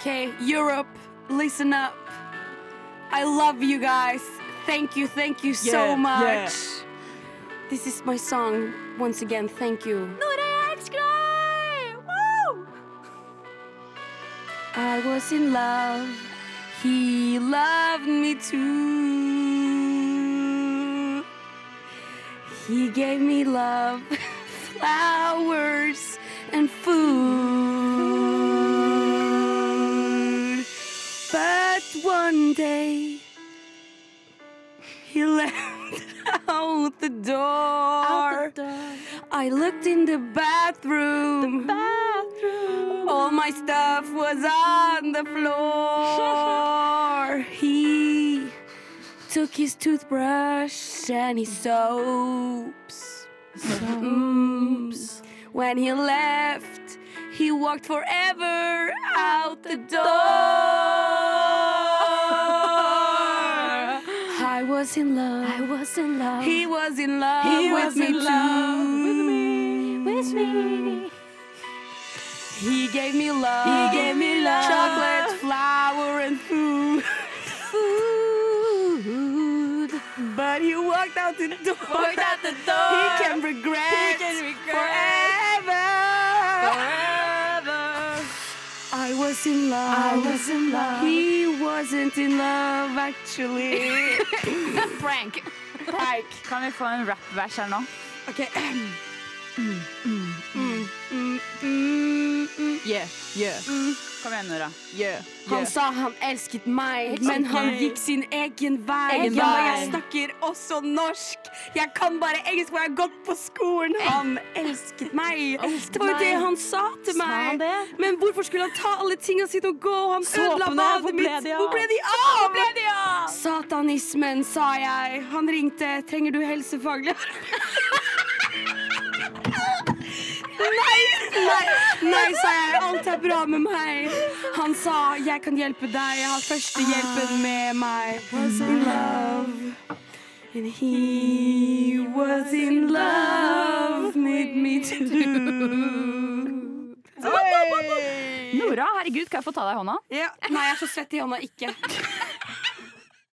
Okay, Europe, listen up. I love you guys. Thank you, thank you so much. yeah. This is my song once again. Thank you. Nora, jeg elsker deg! Woo! I was in love. He loved me too. He gave me love, flowers, and But one day, he left out the door. I looked in the bathroom. All my stuff was on the floor. he took his toothbrush and his soaps. Soaps. When he left, he walked forever out the door. Was in love. I was in love. He was in love He with was me in love too. with me, with me. He gave me love. He gave me love. Chocolate, flour, and food. Food. But he walked out the door. Walked out the door. He can regret. He can regret. Forever. Was in love. I was in love. He wasn't in love, actually. Prank. Prank. Kan vi få en rap-vers her nå? Okay. Mm, mm, mm, mm. Yeah, Mm. Kom igjen, Nora. Yeah, Han yeah. sa han elsket meg, men men han gikk sin egen vei. Egen ja, vei. jeg snakker også norsk. Jeg kan bare engelsk, for jeg har gått på skolen. Han elsket meg. Elsket Det var jo det han sa til meg. Sa Men hvorfor skulle han ta alle tingene sine og gå? Han ødela badet mitt. Hvor ble de av? Hvor ble de av? Satanismen, sa jeg. Han ringte. Trenger du helsefaglig Nei, nei, sa jeg. Alt er bra med meg. Han sa jeg kan hjelpe deg. Jeg har førstehjelpen med meg. Was in love. And he was in love with me too. Nora, herregud, kan jeg få ta deg i hånda? Ja. Nei, jeg er så svett i hånda. Ikke.